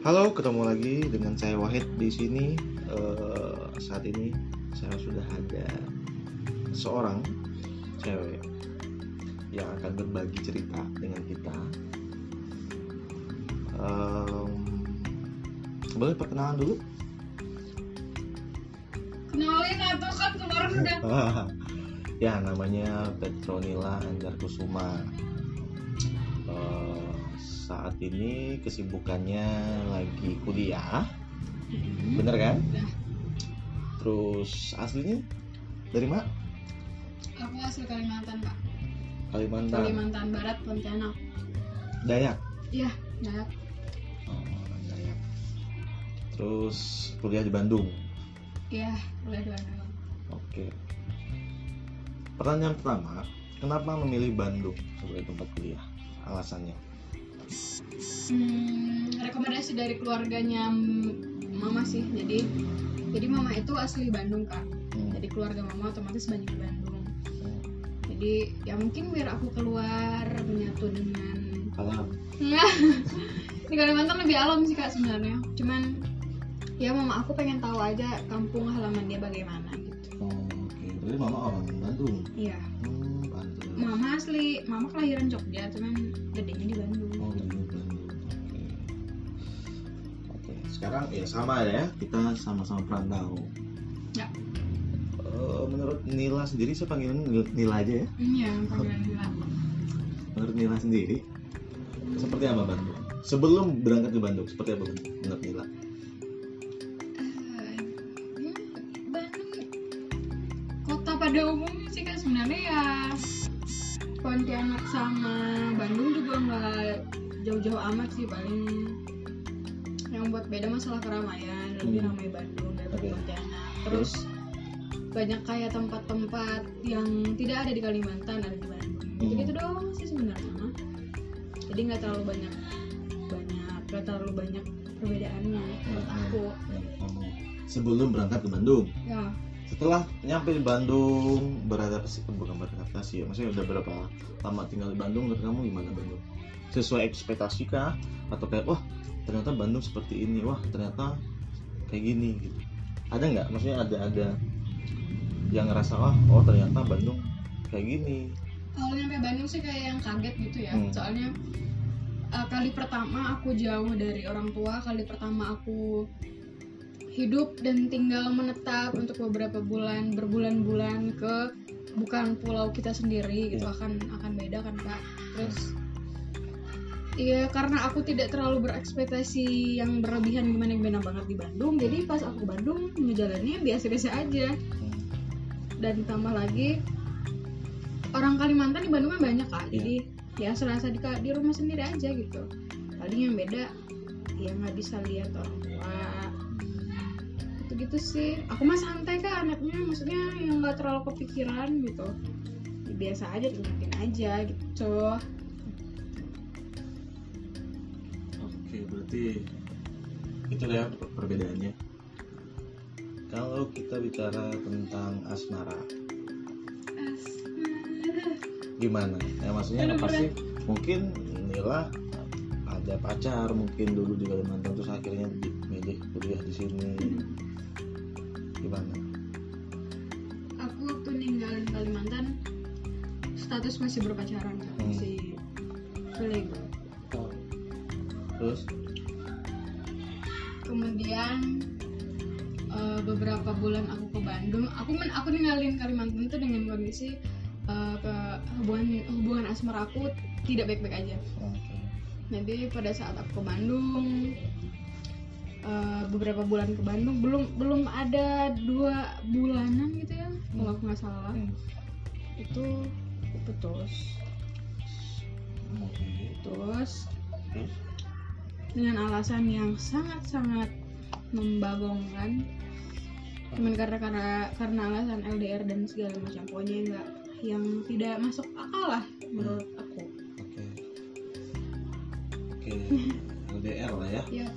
Halo, ketemu lagi dengan saya Wahid di sini. Eh, saat ini saya sudah ada seorang cewek yang akan berbagi cerita dengan kita. Em, boleh perkenalan dulu? Kenalin atau kan kemarin udah ya, namanya Petronila Anjar Kusuma. Ini kesibukannya lagi kuliah, bener kan? Udah. Terus aslinya dari mana? Aku asli Kalimantan kak Kalimantan. Kalimantan Barat Pontianak Dayak. Iya Dayak Oh, Dayak. Terus kuliah di Bandung. Iya boleh dua Oke. Pertanyaan pertama, kenapa memilih Bandung sebagai tempat kuliah? Alasannya? Hmm, Rekomendasi dari keluarganya mama sih Jadi jadi mama itu asli Bandung kak Hmm. Jadi keluarga mama otomatis banyak di Bandung Hmm. Jadi ya mungkin biar aku keluar menyatu dengan Alam. Di Kalimantan lebih alam sih kak sebenarnya cuman ya mama aku pengen tahu aja kampung halaman dia bagaimana gitu Oh, Oke. Berarti mama orang Bandung. iya Hmm, pantes. mama asli mama kelahiran Jogja cuman gedenya di Bandung Oh, Sekarang ya sama ya, kita sama-sama perantau. Ya. Eh, menurut Nila sendiri saya panggilnya Nil- Nila aja ya. iya panggilan gila Menurut Nila sendiri seperti apa Bandung? Sebelum berangkat ke Bandung seperti apa? Menurut Nila? Eh, Bandung kota pada umumnya sih kan sebenarnya ya Pontianak sama Bandung juga nggak jauh-jauh amat sih paling yang buat beda masalah keramaian lebih Hmm. ramai Bandung daripada Oke. Pontianak terus? Banyak kayak tempat-tempat yang tidak ada di Kalimantan ada di Bandung. Gitu gitu doang sih sebenarnya. Jadi nggak terlalu banyak banyak nggak terlalu banyak perbedaannya menurut aku. Oh, Sebelum berangkat ke Bandung, ya. Setelah nyampe di Bandung beradaptasi bukan beradaptasi ya, maksudnya udah berapa lama tinggal di Bandung menurut kamu gimana Bandung? Sesuai ekspektasi kah? Atau kayak wah ternyata Bandung seperti ini, wah ternyata kayak gini gitu. Ada nggak? Maksudnya ada ada yang ngerasa wah oh ternyata Bandung kayak gini. kalau nyampe Bandung sih kayak yang kaget gitu ya Hmm. soalnya uh, kali pertama aku jauh dari orang tua kali pertama aku hidup dan tinggal menetap untuk beberapa bulan berbulan-bulan ke bukan pulau kita sendiri gitu Ya. akan akan beda kan kak terus Iya karena aku tidak terlalu berekspektasi yang berlebihan gimana gimana banget di Bandung. Jadi pas aku Bandung ngejalannya biasa-biasa aja. Dan tambah lagi orang Kalimantan di Bandung kan banyak kak. Iya. jadi ya serasa di, di rumah sendiri aja gitu. Paling yang beda ya nggak bisa lihat orang tua. Gitu gitu sih. Aku mah santai kak anaknya. Maksudnya yang nggak terlalu kepikiran gitu. Ya, biasa aja nikmatin aja gitu Berarti itu ya per- perbedaannya. Kalau kita bicara tentang asmara, gimana? Ya maksudnya Aduh, pasti mungkin Nila ada pacar mungkin dulu di Kalimantan terus akhirnya di- milih kuliah di sini. Gimana? aku waktu ninggalin Kalimantan status masih berpacaran. Hmm. masih legal Bandung aku men aku ninggalin Kalimantan itu dengan kondisi ke hubungan hubungan asmara aku tidak baik-baik aja Oke. jadi pada saat aku ke Bandung eh, beberapa bulan ke Bandung belum belum ada dua bulanan gitu ya kalau aku nggak salah Hmm. itu putus Oke. putus dengan alasan yang sangat-sangat membagongkan cuman karena karena karena alasan LDR dan segala macam pokoknya enggak yang tidak masuk akal lah menurut aku Oke. Oke. LDR lah ya. ya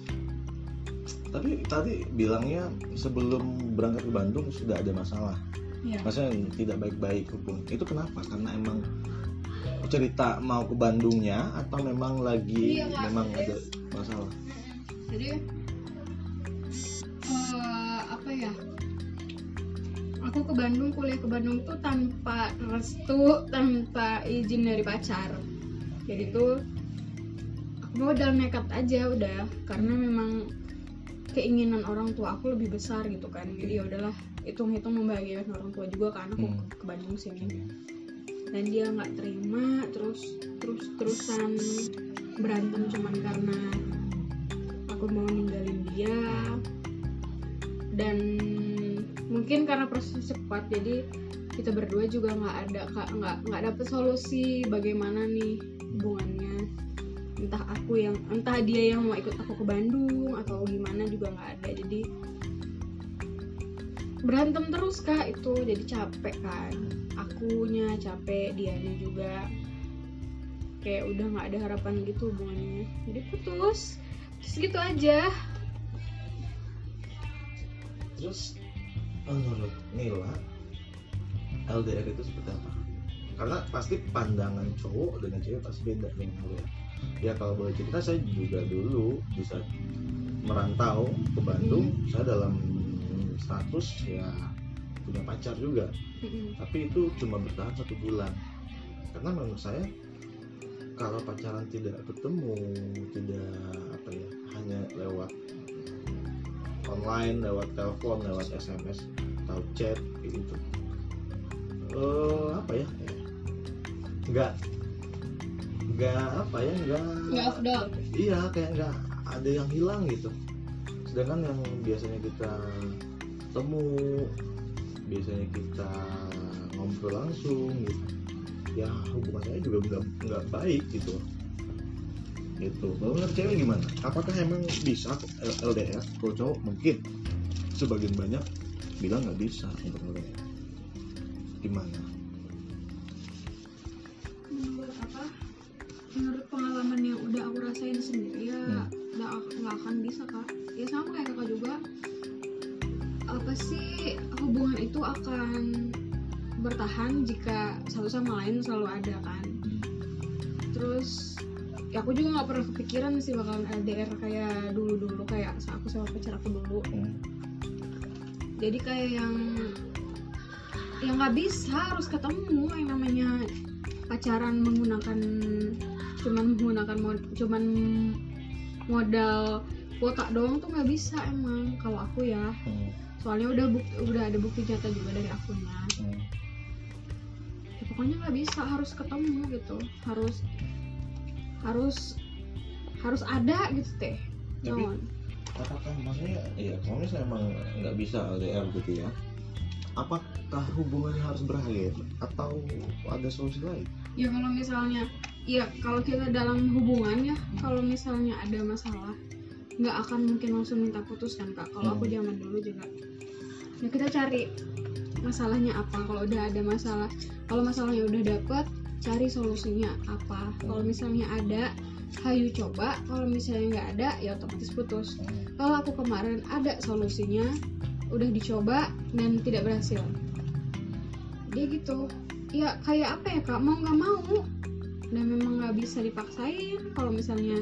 Tapi tadi bilangnya sebelum berangkat ke Bandung sudah ada masalah. ya Maksudnya tidak baik-baik hubungan. Itu kenapa? Karena emang cerita mau ke Bandungnya atau memang lagi Iya, memang ada masalah? jadi aku ke Bandung kuliah ke Bandung tuh tanpa restu tanpa izin dari pacar. Jadi tuh aku modal nekat aja udah karena memang keinginan orang tua aku lebih besar gitu kan. Jadi ya udahlah hitung-hitung membahagiakan orang tua juga kan aku Hmm. ke Bandung sini dan dia nggak terima terus terus terusan berantem cuman karena aku mau ninggalin dia. Dan mungkin karena proses cepat jadi kita berdua juga nggak ada nggak nggak dapet solusi bagaimana nih hubungannya. Entah aku yang entah dia yang mau ikut aku ke Bandung atau gimana juga nggak ada. Jadi berantem terus kak itu jadi capek kan. Akunya capek dianya juga. Kayak udah nggak ada harapan gitu hubungannya. Jadi putus. Terus gitu aja. Terus menurut Nila LDR itu seperti apa? Karena pasti pandangan cowok dengan cewek pasti beda dengan LDR ya kalau boleh cerita saya juga dulu bisa merantau ke Bandung. Saya dalam status ya punya pacar juga. Mm-mm. tapi itu cuma bertahan satu bulan. Karena menurut saya kalau pacaran tidak ketemu tidak apa ya hanya lewat online lewat telepon lewat sms atau chat kayak gitu. Eh apa ya? Nggak. Nggak apa ya nggak iya kayak nggak ada yang hilang gitu. Sedangkan yang biasanya kita temu biasanya kita ngobrol langsung gitu. Ya hubungannya juga nggak nggak baik gitu gitu. Kalau cewek gimana? Apakah emang bisa LDR kalau cowok mungkin. Sebagian banyak bilang nggak bisa untuk LDR gimana? Menurut apa? Menurut pengalaman yang udah aku rasain sendiri ya Hmm. nggak nggak akan bisa kak. Ya sama kayak kakak juga. Apa sih hubungan itu akan bertahan jika satu sama lain selalu ada kan? Terus ya aku juga nggak pernah kepikiran sih bakalan LDR kayak dulu dulu kayak aku sama pacar aku dulu Hmm. jadi kayak yang yang nggak bisa harus ketemu yang namanya pacaran menggunakan cuman menggunakan mod- cuman modal kuota doang tuh nggak bisa emang kalau aku ya Hmm. soalnya udah bukti, udah ada bukti nyata juga dari akunnya Hmm. ya, pokoknya nggak bisa harus ketemu gitu harus harus harus ada gitu teh. Tapi- apakah maksudnya ya kalau misalnya emang nggak bisa LDR gitu ya. Apakah hubungannya harus berakhir atau ada solusi lain? Ya kalau misalnya ya kalau kita dalam hubungan ya kalau misalnya ada masalah nggak akan mungkin langsung minta putus kan kak. Kalau aku Hmm. zaman dulu juga. Ya kita cari masalahnya apa. Kalau udah ada masalah kalau masalahnya udah dapet cari solusinya apa. Kalau misalnya ada hayu coba. Kalau misalnya nggak ada ya otomatis putus. Kalau aku kemarin ada solusinya udah dicoba dan tidak berhasil. Dia gitu. Ya kayak apa ya kak? Mau nggak mau. Dan memang nggak bisa dipaksain. Kalau misalnya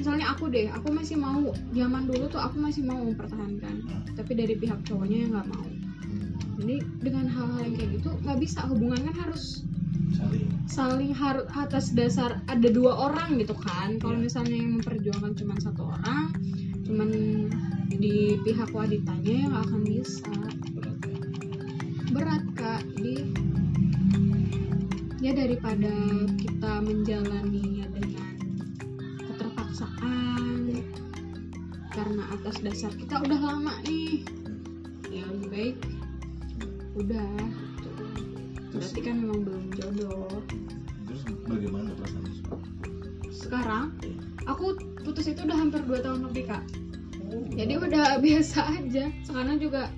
misalnya aku deh aku masih mau. Zaman dulu tuh aku masih mau mempertahankan. Tapi dari pihak cowoknya yang nggak mau. Jadi dengan hal-hal yang kayak gitu nggak bisa. Hubungan kan harus saling. Saling harus atas dasar ada dua orang gitu kan. Kalau Iya. misalnya yang memperjuangkan cuma satu orang cuman di pihak wanitanya yang akan bisa. Berat ya berat kak. Jadi ya daripada kita menjalaninya dengan keterpaksaan karena atas dasar kita udah lama nih. Ya lebih baik udah berarti kan memang belum jodoh. Terus bagaimana perasaan sekarang aku putus itu udah hampir 2 tahun lebih kak. Oh, jadi udah biasa aja. Sekarang juga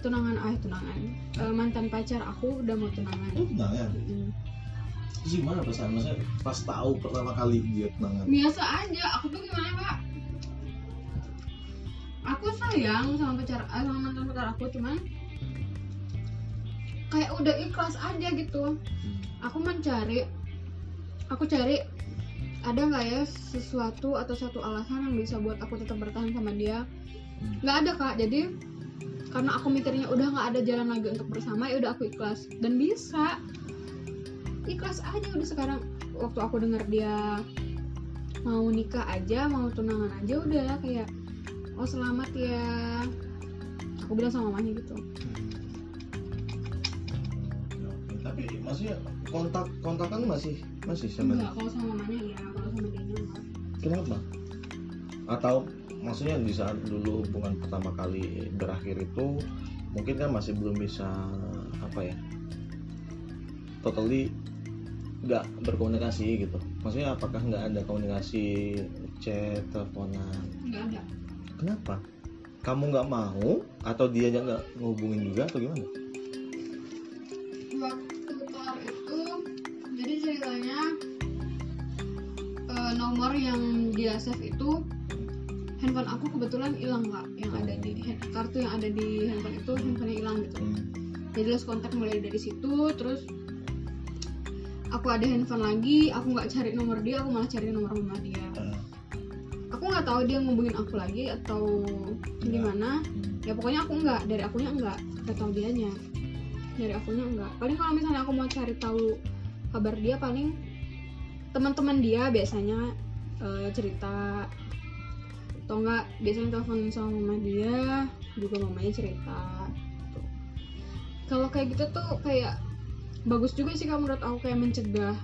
tunangan ah tunangan. Eh, mantan pacar aku udah mau tunangan. Oh tunangan? Mm. terus gimana perasaan? Maksudnya pas tahu pertama kali dia tunangan? Biasa aja. Aku tuh gimana pak? Aku sayang sama pacar ah, sama mantan pacar aku cuman kayak udah ikhlas aja gitu. Aku mencari aku cari ada nggak ya sesuatu atau satu alasan yang bisa buat aku tetap bertahan sama dia? Nggak ada kak. Jadi karena aku mikirnya udah nggak ada jalan lagi untuk bersama ya udah aku ikhlas. Dan bisa. Ikhlas aja udah sekarang. Waktu aku dengar dia mau nikah aja mau tunangan aja udah kayak oh selamat ya. Aku bilang sama mamanya gitu tapi maksudnya kontak kontakan masih masih sama enggak kalau sama mamanya iya kalau sama dia enggak kenapa? Atau maksudnya di saat dulu hubungan pertama kali berakhir itu mungkin kan masih belum bisa apa ya totally nggak berkomunikasi gitu. Maksudnya apakah nggak ada komunikasi chat teleponan? Enggak ada. Kenapa? Kamu nggak mau atau dia nggak ngehubungin juga atau gimana nomor yang dia save itu handphone aku kebetulan hilang kak yang ada di kartu yang ada di handphone itu handphonenya hilang gitu. Hmm. jadi lost kontak mulai dari situ terus aku ada handphone lagi aku nggak cari nomor dia aku malah cari nomor mama dia. Eh, aku nggak tahu dia ngubungin aku lagi atau Nggak. gimana. Hmm. ya pokoknya aku enggak dari akunya enggak nggak tahu dianya. Dari akunya enggak paling kalau misalnya aku mau cari tahu kabar dia paling teman-teman dia biasanya eh, cerita. Atau enggak biasanya telepon sama mama dia juga mamanya cerita. Kalau kayak gitu tuh kayak bagus juga sih kamu menurut aku kayak mencegah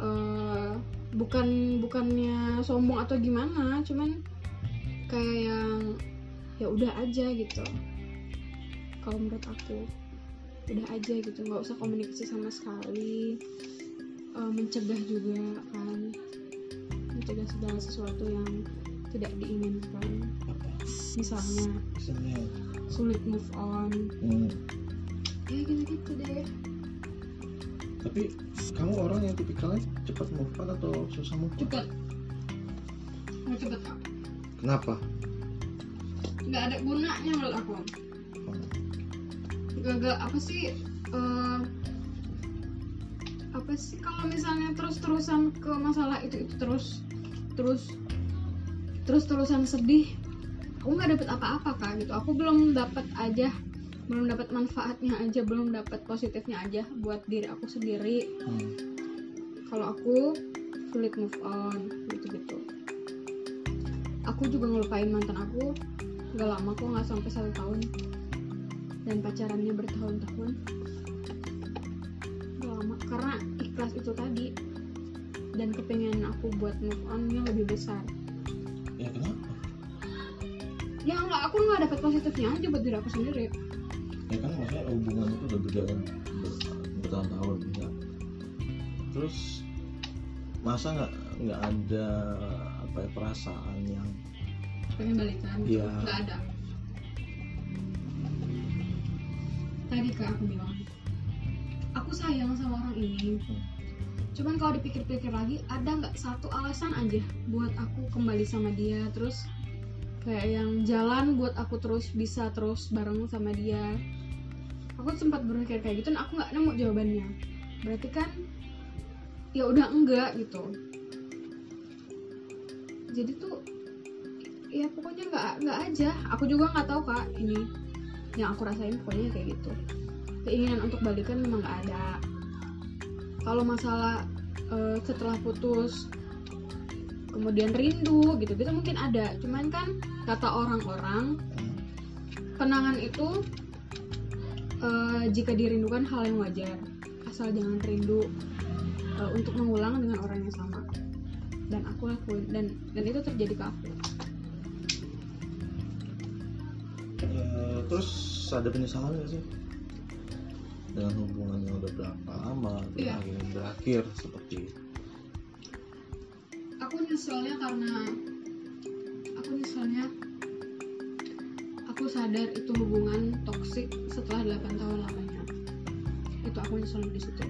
eh, bukan bukannya sombong atau gimana cuman kayak yang ya udah aja gitu. Kalau menurut aku udah aja gitu nggak usah komunikasi sama sekali. Eh, mencegah juga kan mencegah segala sesuatu yang tidak diinginkan. Apa? Misalnya misalnya? sulit move on. Hmm. ya gitu gitu deh. Tapi kamu orang yang tipikalnya cepat move on atau susah move on? Mau cepet. Kak kenapa? Nggak ada gunanya menurut aku. Oh. gak apa sih eh, apa sih kalau misalnya terus-terusan ke masalah itu itu terus terus terus terusan sedih aku nggak dapet apa-apa kak gitu. Aku belum dapat aja belum dapat manfaatnya aja belum dapat positifnya aja buat diri aku sendiri. Hmm. kalau aku sulit move on gitu gitu aku juga ngelupain mantan aku nggak lama kok nggak sampai satu tahun. Dan pacarannya bertahun-tahun. Nggak lama karena ikhlas itu tadi dan kepengen aku buat move on yang lebih besar ya kenapa ya nggak aku nggak dapat positifnya aja buat diri aku sendiri ya kan maksudnya hubungan itu udah berjalan ber- bertahun-tahun ya. terus masa nggak nggak ada apa ya, perasaan yang pengen balikan Iya. nggak ada tadi kak aku bilang aku sayang sama orang ini Hmm. Cuman kalau dipikir-pikir lagi ada nggak satu alasan aja buat aku kembali sama dia? Terus kayak yang jalan buat aku terus bisa terus bareng sama dia. Aku sempat berpikir kayak gitu dan aku nggak nemu jawabannya. Berarti kan ya udah enggak gitu. Jadi tuh ya pokoknya nggak nggak aja. Aku juga nggak tahu kak ini yang aku rasain pokoknya kayak gitu. Keinginan untuk balikan memang nggak ada kalau masalah eh, setelah putus kemudian rindu gitu gitu mungkin ada. Cuman kan kata orang-orang kenangan itu eh, jika dirindukan hal yang wajar. Asal jangan rindu eh, untuk mengulang dengan orang yang sama. Dan aku lakuin dan dan itu terjadi ke aku. Terus ada penyesalan nggak sih dengan hubungan yang udah berapa lama terus Iya. akhirnya berakhir seperti itu. Aku nyeselnya karena aku nyeselnya aku sadar itu hubungan toksik setelah 8 tahun lamanya. Itu aku nyesel di situ.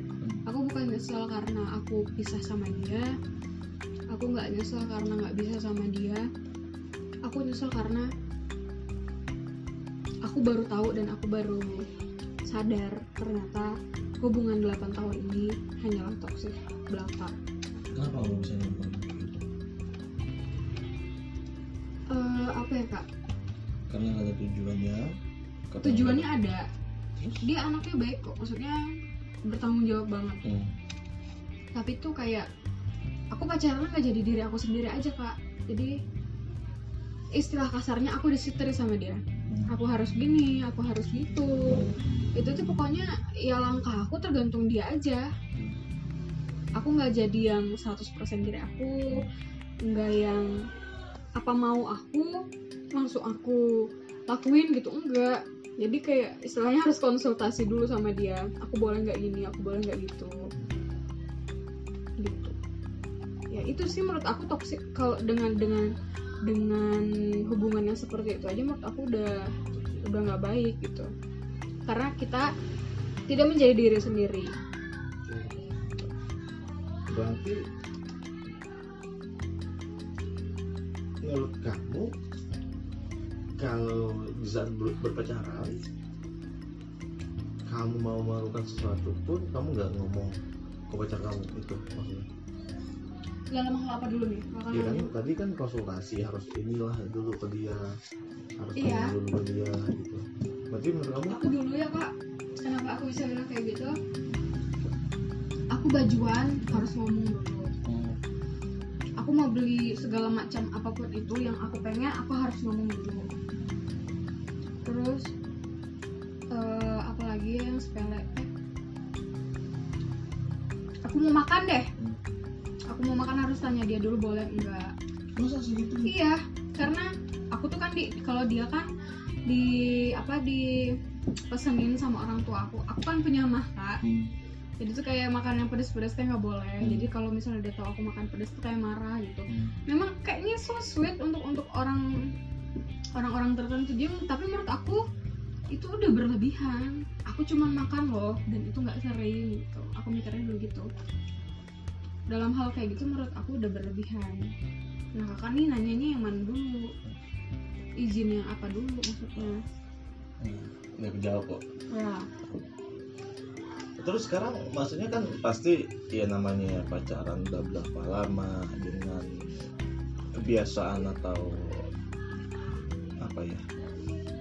Aku bukan nyesel karena aku pisah sama dia. Aku nggak nyesel karena nggak bisa sama dia. Aku nyesel karena aku baru tahu dan aku baru sadar ternyata hubungan 8 tahun ini hanyalah toksik belaka. Kenapa kamu bisa kayak gitu? Eh, apa ya kak? Karena ada tujuannya Kata- tujuannya ada. Terus? dia anaknya baik kok maksudnya bertanggung jawab banget. Hmm. tapi tuh kayak aku pacaran nggak jadi diri aku sendiri aja kak. Jadi istilah kasarnya aku disetiri sama dia. Aku harus gini aku harus gitu. Itu tuh pokoknya ya langkah aku tergantung dia aja. Aku nggak jadi yang 100% diri aku nggak yang apa mau aku langsung aku lakuin gitu enggak jadi kayak istilahnya harus konsultasi dulu sama dia. Aku boleh nggak gini aku boleh nggak gitu. Gitu. Ya itu sih menurut aku toksik kalau dengan dengan dengan hubungan yang seperti itu aja menurut aku udah udah nggak baik gitu. Karena kita tidak menjadi diri sendiri. Berarti menurut kamu kalau ber- berpacaran kamu mau melakukan sesuatu pun kamu nggak ngomong ke pacar kamu itu maksudnya dalam hal apa dulu nih Iya kan tadi kan konsultasi harus inilah dulu ke dia. Harus Iya. dulu ke dia gitu. Berarti menurut kamu? Aku dulu ya kak. Kenapa aku bisa bilang kayak gitu? Aku bajuan harus ngomong dulu Hmm. aku mau beli segala macam apa pun itu yang aku pengen aku harus ngomong dulu terus eh, apalagi yang sepele? Eh, aku mau makan deh. Aku mau makan harus tanya dia dulu boleh enggak masa segitu Iya, karena aku tuh kan di kalau dia kan di apa di pesenin sama orang tua aku. Aku kan punya mah kak. Hmm. Jadi tuh kayak makan yang pedes-pedes tuh nggak boleh. Hmm. Jadi kalau misalnya dia tahu aku makan pedes tuh kayak marah gitu. Hmm. Memang kayaknya so sweet untuk untuk orang orang-orang tertentu dia, tapi menurut aku itu udah berlebihan. Aku cuman makan loh dan itu nggak sering gitu. Aku mikirnya dulu gitu. Dalam hal kayak gitu menurut aku udah berlebihan. Nah kakak nih nanyanya yang mana dulu? Izin yang apa dulu maksudnya? Hmm. udah kejawab kok Ya, terus sekarang maksudnya kan pasti ya namanya pacaran udah berapa lama dengan kebiasaan atau apa ya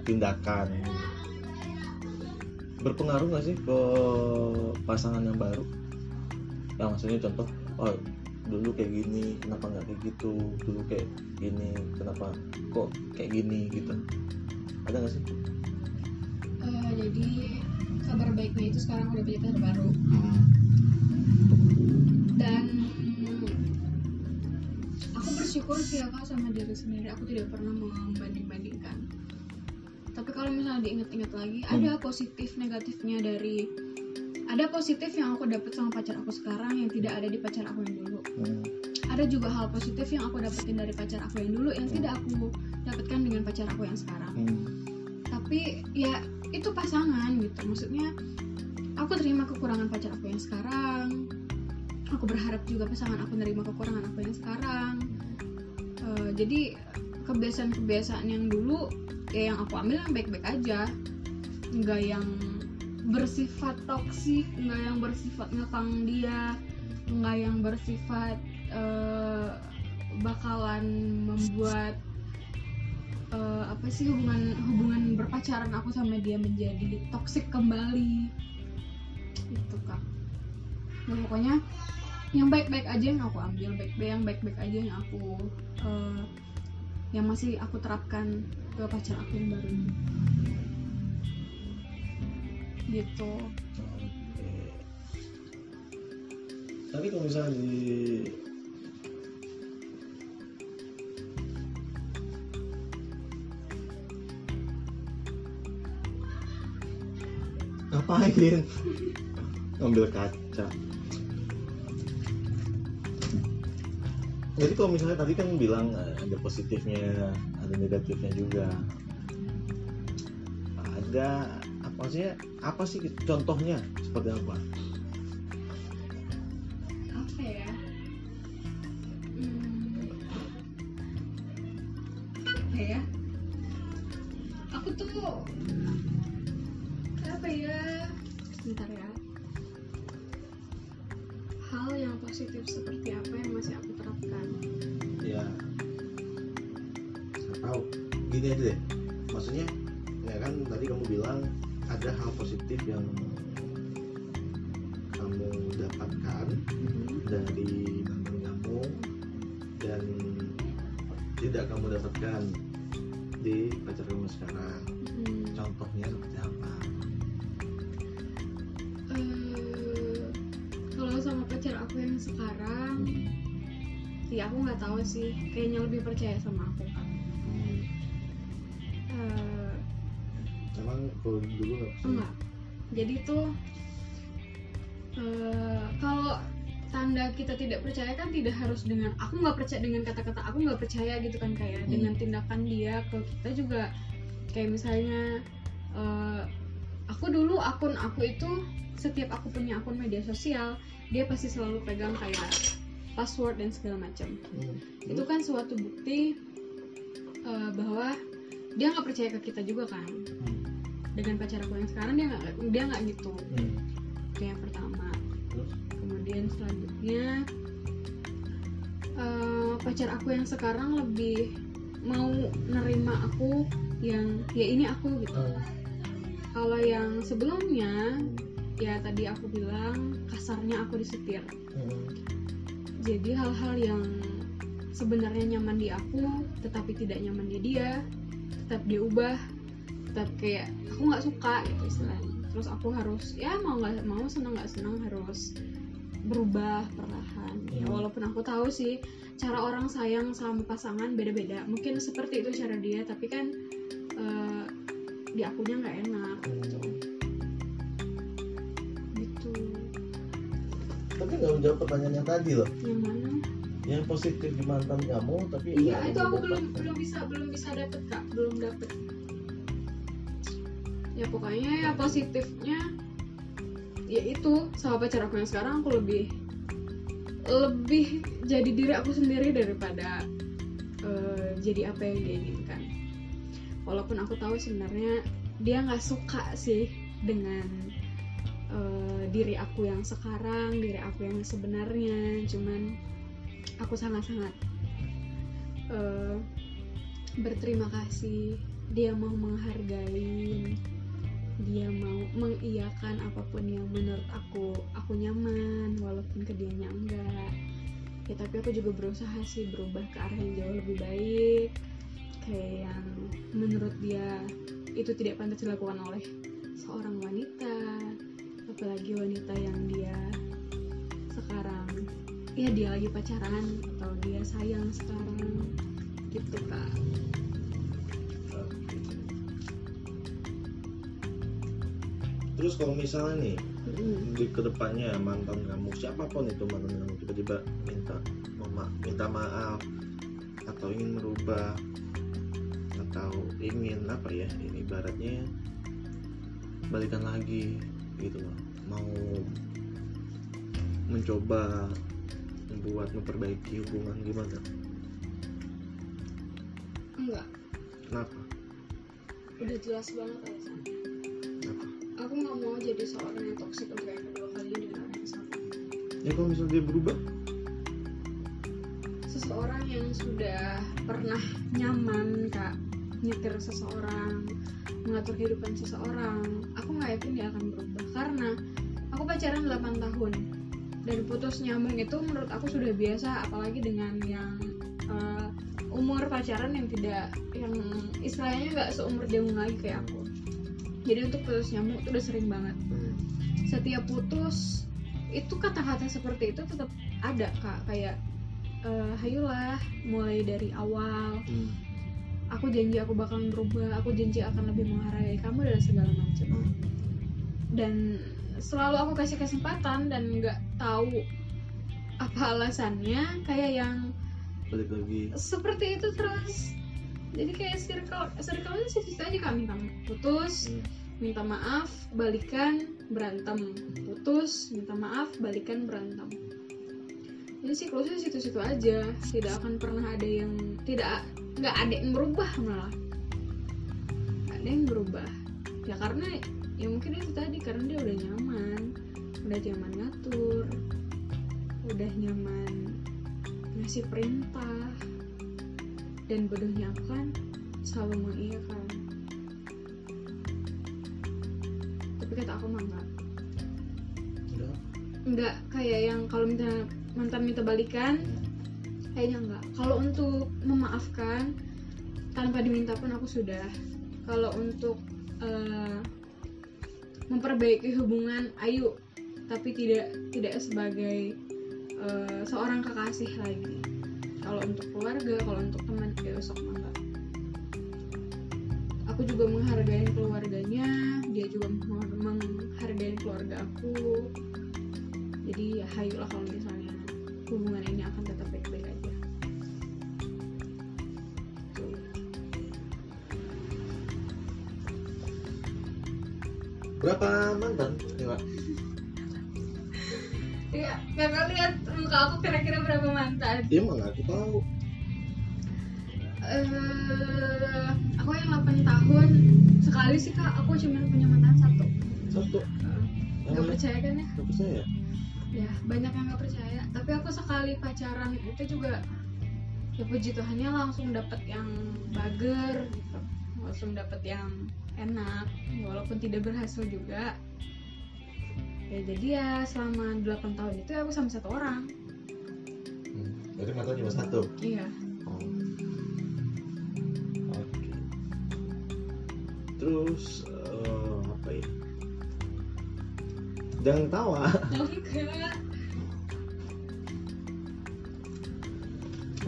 tindakan berpengaruh nggak sih ke pasangan yang baru ya maksudnya contoh oh dulu kayak gini kenapa nggak kayak gitu? Dulu kayak gini kenapa kok kayak gini gitu. Ada nggak sih? Eh, jadi kabar baiknya itu sekarang udah punya pacar baru dan aku bersyukur sih ya kak sama diri sendiri. Aku tidak pernah membanding-bandingkan. Tapi kalau misalnya diingat-ingat lagi Hmm. ada positif negatifnya dari ada positif yang aku dapat sama pacar aku sekarang yang tidak ada di pacar aku yang dulu. Hmm. ada juga hal positif yang aku dapetin dari pacar aku yang dulu yang tidak aku dapatkan dengan pacar aku yang sekarang. Hmm. tapi ya itu pasangan gitu. Maksudnya aku terima kekurangan pacar aku yang sekarang. Aku berharap juga pasangan aku nerima kekurangan aku yang sekarang. Eh, jadi kebiasaan-kebiasaan yang dulu ya yang aku ambil yang baik-baik aja. Nggak yang bersifat toksik nggak yang bersifat ngekang dia nggak yang bersifat eh, bakalan membuat eh, apa sih hubungan hubungan berpacaran aku sama dia menjadi toksik kembali. Itu kak. Nah, pokoknya yang baik-baik aja yang aku ambil baik-baik yang baik-baik aja yang aku eh, yang masih aku terapkan ke pacar aku yang baru ini gitu. Tapi kalau misalnya di ngapain? Ngambil kaca. Jadi kalau misalnya tadi kan bilang eh, ada positifnya, ada negatifnya juga. Ada apa sih? Apa sih contohnya? Seperti apa? apa ya? Hmm, apa ya? Aku tuh apa ya? Bentar ya. Hal yang positif seperti apa yang masih aku terapkan? Ya tahu. Gini aja deh. Maksudnya ya kan tadi kamu bilang ada hal positif yang kamu dapatkan dari mantan kamu dan tidak kamu dapatkan di pacar kamu sekarang. Hmm. contohnya seperti apa? Eh, kalau sama pacar aku yang sekarang ya aku nggak tahu sih. Kayaknya lebih percaya sama jadi tuh eh, kalau tanda kita tidak percaya kan tidak harus dengan aku nggak percaya dengan kata-kata aku nggak percaya gitu kan kayak Hmm. dengan tindakan dia ke kita juga kayak misalnya eh, aku dulu akun aku itu setiap aku punya akun media sosial dia pasti selalu pegang kayak password dan segala macam Hmm. itu kan suatu bukti eh, bahwa dia nggak percaya ke kita juga kan Hmm. Dengan pacar aku yang sekarang dia nggak dia nggak gitu Hmm. itu yang pertama Terus? kemudian selanjutnya eh, pacar aku yang sekarang lebih mau nerima aku yang ya ini aku gitu Hmm. kalau yang sebelumnya ya tadi aku bilang kasarnya aku disetir Hmm. jadi hal-hal yang sebenarnya nyaman di aku tetapi tidak nyaman di dia tetap dia ubah tetap kayak aku nggak suka gitu istilahnya. Terus aku harus ya mau nggak mau senang nggak senang harus berubah perlahan. Ya, Hmm. walaupun aku tahu sih cara orang sayang sama pasangan beda-beda. Mungkin seperti itu cara dia tapi kan eh, di akunya nggak enak gitu. Gitu. Tapi nggak menjawab pertanyaan yang tadi loh. Yang mana? Yang positif di mantan kamu tapi Iya itu aku belum belum bisa belum bisa dapet kak. Belum dapet. Ya pokoknya ya positifnya ya itu. Sama pacar aku yang sekarang aku lebih lebih jadi diri aku sendiri daripada eh, jadi apa yang dia inginkan. Walaupun aku tahu sebenarnya dia nggak suka sih dengan eh, diri aku yang sekarang, diri aku yang sebenarnya, cuman aku sangat-sangat eh, berterima kasih. Dia mau menghargai dia mau mengiyakan apa pun yang menurut aku aku nyaman walaupun ke dianya enggak. Ya tapi aku juga berusaha sih berubah ke arah yang jauh lebih baik. Kayak yang menurut dia itu tidak pantas dilakukan oleh seorang wanita apalagi wanita yang dia sekarang ya dia lagi pacaran atau dia sayang sekarang gitu kak terus kalau misalnya nih Mm-mm. di ke depannya mantan kamu siapa pun itu mantan kamu tiba-tiba minta mama minta maaf atau ingin merubah atau ingin apa ya ini ibaratnya balikan lagi gitu loh. Mau mencoba membuat memperbaiki hubungan gimana? Enggak. Kenapa? Udah jelas banget alasannya nggak mau jadi seorang yang toksik untuk yang kedua kalinya dengan orang yang sama ya kalau misalnya dia berubah? Seseorang yang sudah pernah nyaman kak. Nyetir seseorang mengatur kehidupan seseorang aku nggak yakin dia akan berubah. Karena aku pacaran 8 tahun dan putus nyambung itu menurut aku sudah biasa apalagi dengan yang eh, umur pacaran yang tidak yang istilahnya nggak seumur jagung lagi kayak aku jadi untuk putus nyambung itu udah sering banget. Hmm. setiap putus itu kata-kata seperti itu tetap ada kak. Kayak eh hayulah mulai dari awal. Hmm. aku janji aku bakalan berubah aku janji akan lebih menghargai kamu dan segala macam. Dan selalu aku kasih kesempatan dan nggak tahu apa alasannya kayak yang balik lagi. seperti itu terus. Jadi kayak circle circle nya situ aja kami kami putus. Hmm. Minta maaf balikan berantem. Putus minta maaf balikan berantem. Jadi siklusnya situ-situ aja. Tidak akan pernah ada yang tidak nggak ada yang berubah malah. Ada yang berubah. Ya karena ya mungkin itu tadi karena dia udah nyaman. Udah nyaman ngatur. Udah nyaman ngasih perintah. Dan bodohnya aku kan selalu mengiyakan tapi kata aku mah enggak. Enggak. enggak kayak yang kalau minta mantan minta balikan kayaknya enggak. Kalau untuk memaafkan tanpa diminta pun aku sudah. Kalau untuk eh, memperbaiki hubungan ayo. Tapi tidak tidak sebagai eh, seorang kekasih lagi. Kalau untuk keluarga kalau untuk teman ya besok enggak aku juga menghargai keluarganya dia juga meng- menghargai keluarga aku jadi ya hayulah kalau misalnya hubungan ini akan tetap baik-baik aja berapa mantan Dewa? Iya, kakak lihat muka aku kira-kira berapa mantan? Iya mana aku tahu Eh, aku yang 8 tahun sekali sih kak, aku cuma punya mantan satu. satu Gak Namanya? percaya kan ya? Gak percaya Ya banyak yang gak percaya. Tapi aku sekali pacaran itu juga ya puji Tuhannya langsung dapet yang bager, gitu. langsung dapet yang enak, walaupun tidak berhasil juga. Ya jadi ya selama 8 tahun itu aku sama satu orang. hmm. Jadi mantan cuma satu Iya. Terus eh, apa ya? Jangan tawa. Oh enggak.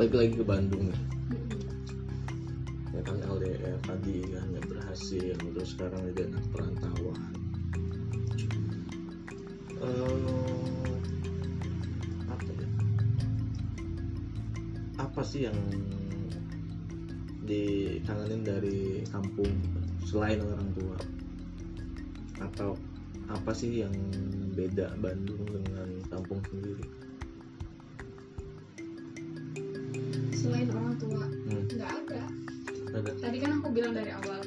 Balik lagi ke Bandung ya. Ya kan LDR tadi kan nggak berhasil, terus sekarang jadi anak perantauan. Eh, apa ya? Apa sih yang dikangenin dari kampung selain orang tua? Atau apa sih yang beda Bandung dengan kampung sendiri? Selain orang tua, Hmm, nggak ada. ada. Tadi kan aku bilang dari awal,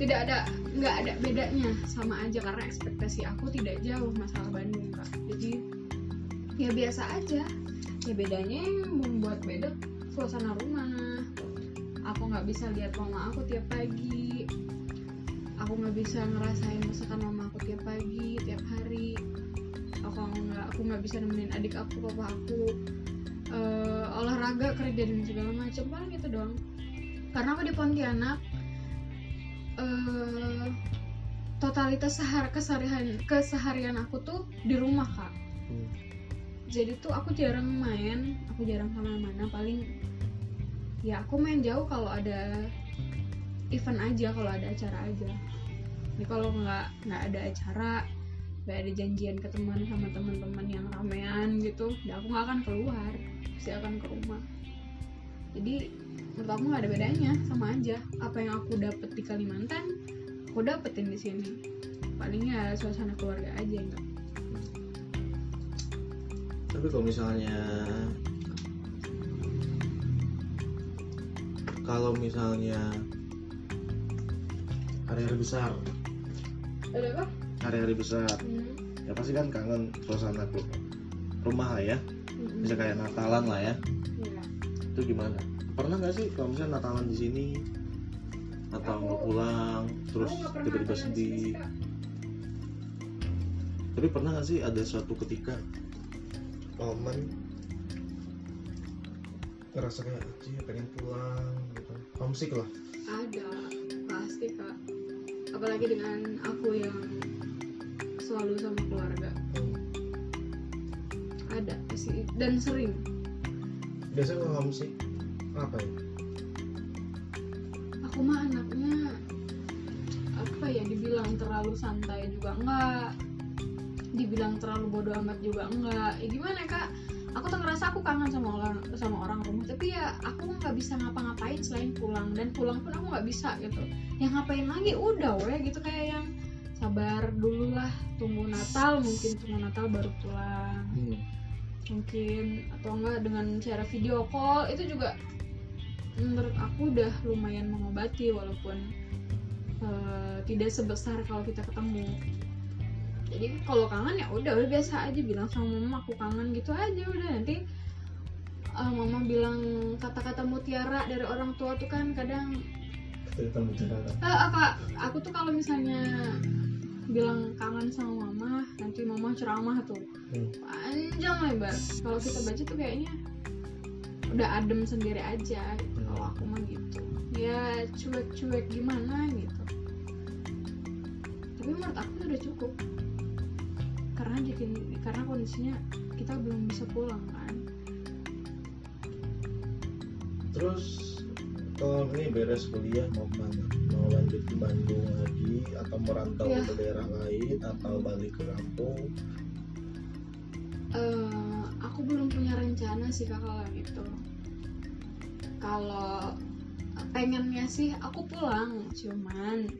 tidak ada, nggak ada bedanya, sama aja karena ekspektasi aku tidak jauh masalah Bandung kak. Jadi ya biasa aja. Ya bedanya yang membuat beda suasana rumah. Aku nggak bisa lihat mama aku tiap pagi. Aku nggak bisa ngerasain masakan mama aku tiap pagi, tiap hari. Aku nggak, aku nggak bisa nemenin adik aku, papa aku. Eh, olahraga kerja dan segala macam paling itu doang. Karena aku di Pontianak eh totalitas sehar keseharian keseharian aku tuh di rumah kak. Hmm. jadi tuh aku jarang main aku jarang ke mana-mana. Paling ya aku main jauh kalau ada event aja kalau ada acara aja ini kalau nggak nggak ada acara nggak ada janjian ketemuan sama teman-teman yang ramean gitu ya aku nggak akan keluar pasti akan ke rumah. Jadi menurut aku nggak ada bedanya sama aja. Apa yang aku dapet di Kalimantan aku dapetin di sini. Paling ya suasana keluarga aja enggak Tapi kalau misalnya kalau misalnya hari-hari besar, ada apa hari-hari besar, Hmm, ya pasti kan kangen suasana ke rumah lah ya. hmm, Bisa kayak Natalan lah ya. iya. Itu gimana? Pernah nggak sih kalau misalnya Natalan di sini atau mau pulang terus tiba-tiba sedih? Tapi pernah nggak sih ada suatu ketika momen ngerasa kayak pengen pulang gitu, homesick lah. ada pasti kak apalagi dengan aku yang selalu sama keluarga. Ada sih dan sering. Biasanya kalau homesick apa ya? aku mah anaknya apa ya dibilang terlalu santai juga enggak. Dibilang terlalu bodoh amat juga enggak. Ya gimana kak? Aku tuh ngerasa aku kangen sama orang sama orang rumah. Tapi ya aku nggak bisa ngapa-ngapain selain pulang. Dan pulang pun aku nggak bisa gitu yang ngapain lagi? Udah weh gitu. Kayak yang sabar dulu lah tunggu Natal mungkin tunggu Natal baru pulang. Hmm. mungkin atau enggak dengan cara video call itu juga menurut aku udah lumayan mengobati walaupun eh, tidak sebesar kalau kita ketemu. Jadi kalau kangen ya udah udah biasa aja. Bilang sama mama aku kangen gitu aja udah. Nanti uh, mama bilang kata-kata mutiara dari orang tua tuh kan kadang cerita bicara Eh, apa aku tuh kalau misalnya bilang kangen sama mama nanti mama ceramah tuh. Hmm. panjang lebar. Kalau kita baca tuh kayaknya udah adem sendiri aja. Gitu. Hmm. kalau aku mah gitu. Ya cuek-cuek gimana gitu. Tapi menurut aku tuh udah cukup. Karena jadi karena kondisinya kita belum bisa pulang kan. Terus kalau ini beres kuliah mau ke mana mau lanjut ke Bandung lagi atau merantau Iya. ke daerah lain atau balik ke kampung? Eh, aku belum punya rencana sih kak kalau itu kalau pengennya sih aku pulang cuman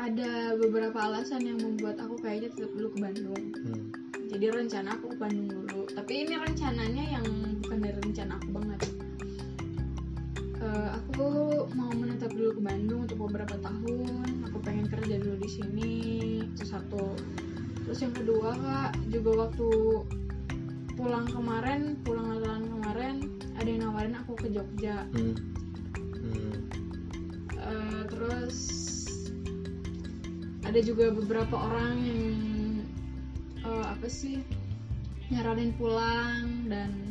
ada beberapa alasan yang membuat aku kayaknya tetap dulu ke Bandung. Hmm. jadi rencana aku ke Bandung dulu. Tapi ini rencananya yang bukan dari rencana aku banget Eh, aku mau menetap dulu ke Bandung untuk beberapa tahun aku pengen kerja dulu di sini itu satu terus yang kedua kak juga waktu pulang kemarin pulang natalan kemarin ada yang nawarin aku ke Jogja Hmm. Hmm. Eh, terus ada juga beberapa orang yang eh, apa sih nyaranin pulang dan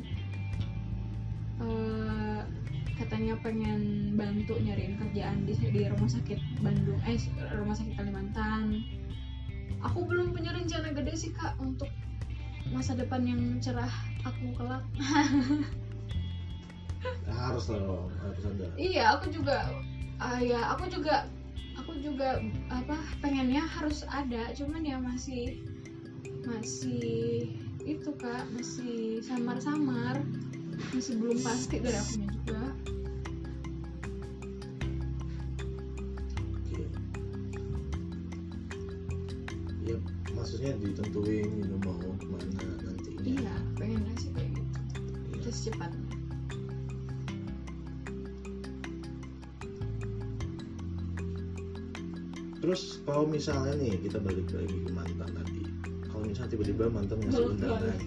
katanya pengen bantu nyariin kerjaan di, di rumah sakit Bandung eh rumah sakit Kalimantan. Aku belum punya rencana gede sih kak untuk masa depan yang cerah aku kelak. Harus dong harus ada. Iya, aku juga ah ya, aku juga aku juga apa pengennya harus ada, cuman ya masih masih itu Kak, masih samar-samar. Masih belum pasti dari akunya juga. Maksudnya ditentuin gitu mau ke mana nantinya Iya, pengennya sih kayak gitu. Iya. Terus cepatnya. terus kalau misalnya nih kita balik lagi ke mantan tadi kalau misalnya tiba-tiba mantan ngasih undangan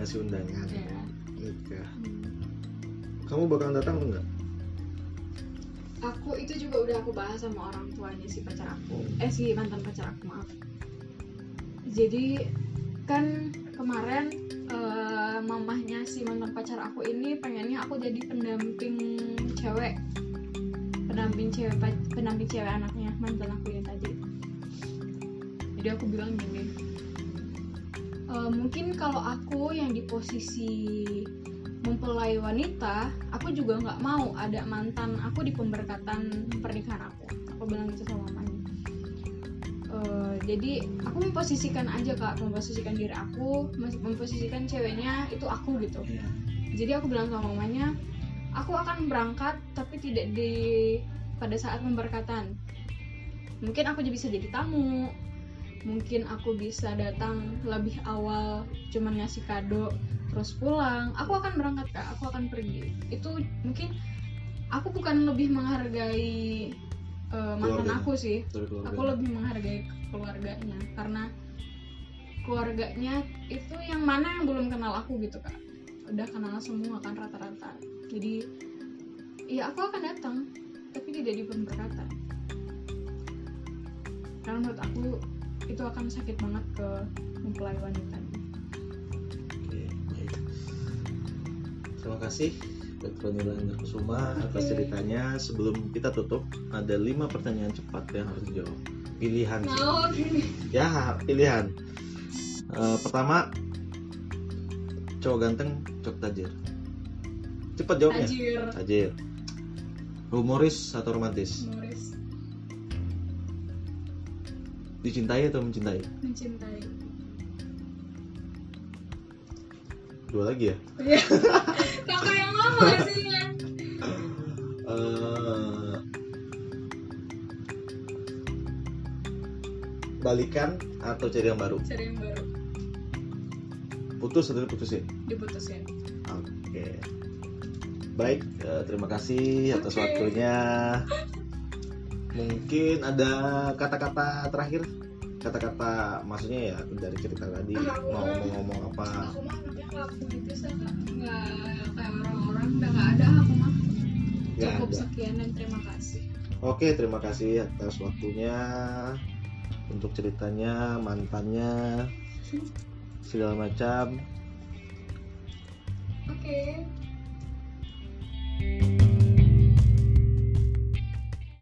ngasih undangan Ya. nikah Hmm. kamu bakal datang enggak Aku itu juga udah aku bahas sama orang tuanya si pacar aku. Eh si mantan pacar aku, maaf. Jadi kan kemarin eh, mamahnya si mantan pacar aku ini pengennya aku jadi pendamping cewek. Pendamping cewek pendamping cewek anaknya mantan aku ini tadi. Jadi aku bilang gini "Eh, mungkin kalau aku yang di posisi mempelai wanita aku juga nggak mau ada mantan aku di pemberkatan pernikahan aku. Aku bilang gitu sama Eh, jadi aku memposisikan aja kak. Memposisikan diri aku mem- memposisikan ceweknya itu aku gitu. Iya. jadi aku bilang sama mamanya aku akan berangkat tapi tidak di pada saat pemberkatan. Mungkin aku bisa jadi tamu. Mungkin aku bisa datang lebih awal cuman ngasih kado terus pulang. Aku akan berangkat kak. Aku akan pergi. Itu mungkin aku bukan lebih menghargai eh, mantan aku sih. Aku lebih menghargai keluarganya karena keluarganya itu yang mana yang belum kenal aku gitu kak. Udah kenal semua kan rata-rata. Jadi ya aku akan datang tapi tidak di pemberkatan. Karena menurut aku itu akan sakit banget ke mempelai wanita Oke, baik. Terima kasih Dr. Nilanda Kusuma atas ceritanya. Sebelum kita tutup, ada lima pertanyaan cepat yang harus dijawab. Pilihan Ya, pilihan. Eh, pertama, cowok ganteng, cowok tajir. Cepat jawabnya. tajir Tajir. Humoris atau romantis? Morris Dicintai atau mencintai? mencintai Dua lagi ya. Iya. kakak yang ngomong hasilnya Eh, balikan atau cari yang baru? cari yang baru Putus atau diputusin? diputusin Oke. Baik, eh, terima kasih atas Oke. waktunya. Mungkin ada kata-kata terakhir kata-kata maksudnya ya dari cerita tadi Aku mau ngomong-ngomong apa. Aku mah anaknya nggak politis ya kak. Nggak kayak orang-orang udah nggak ada aku mah. Cukup ada. sekian dan terima kasih. Oke, terima kasih atas waktunya untuk ceritanya, mantannya, segala macam. oke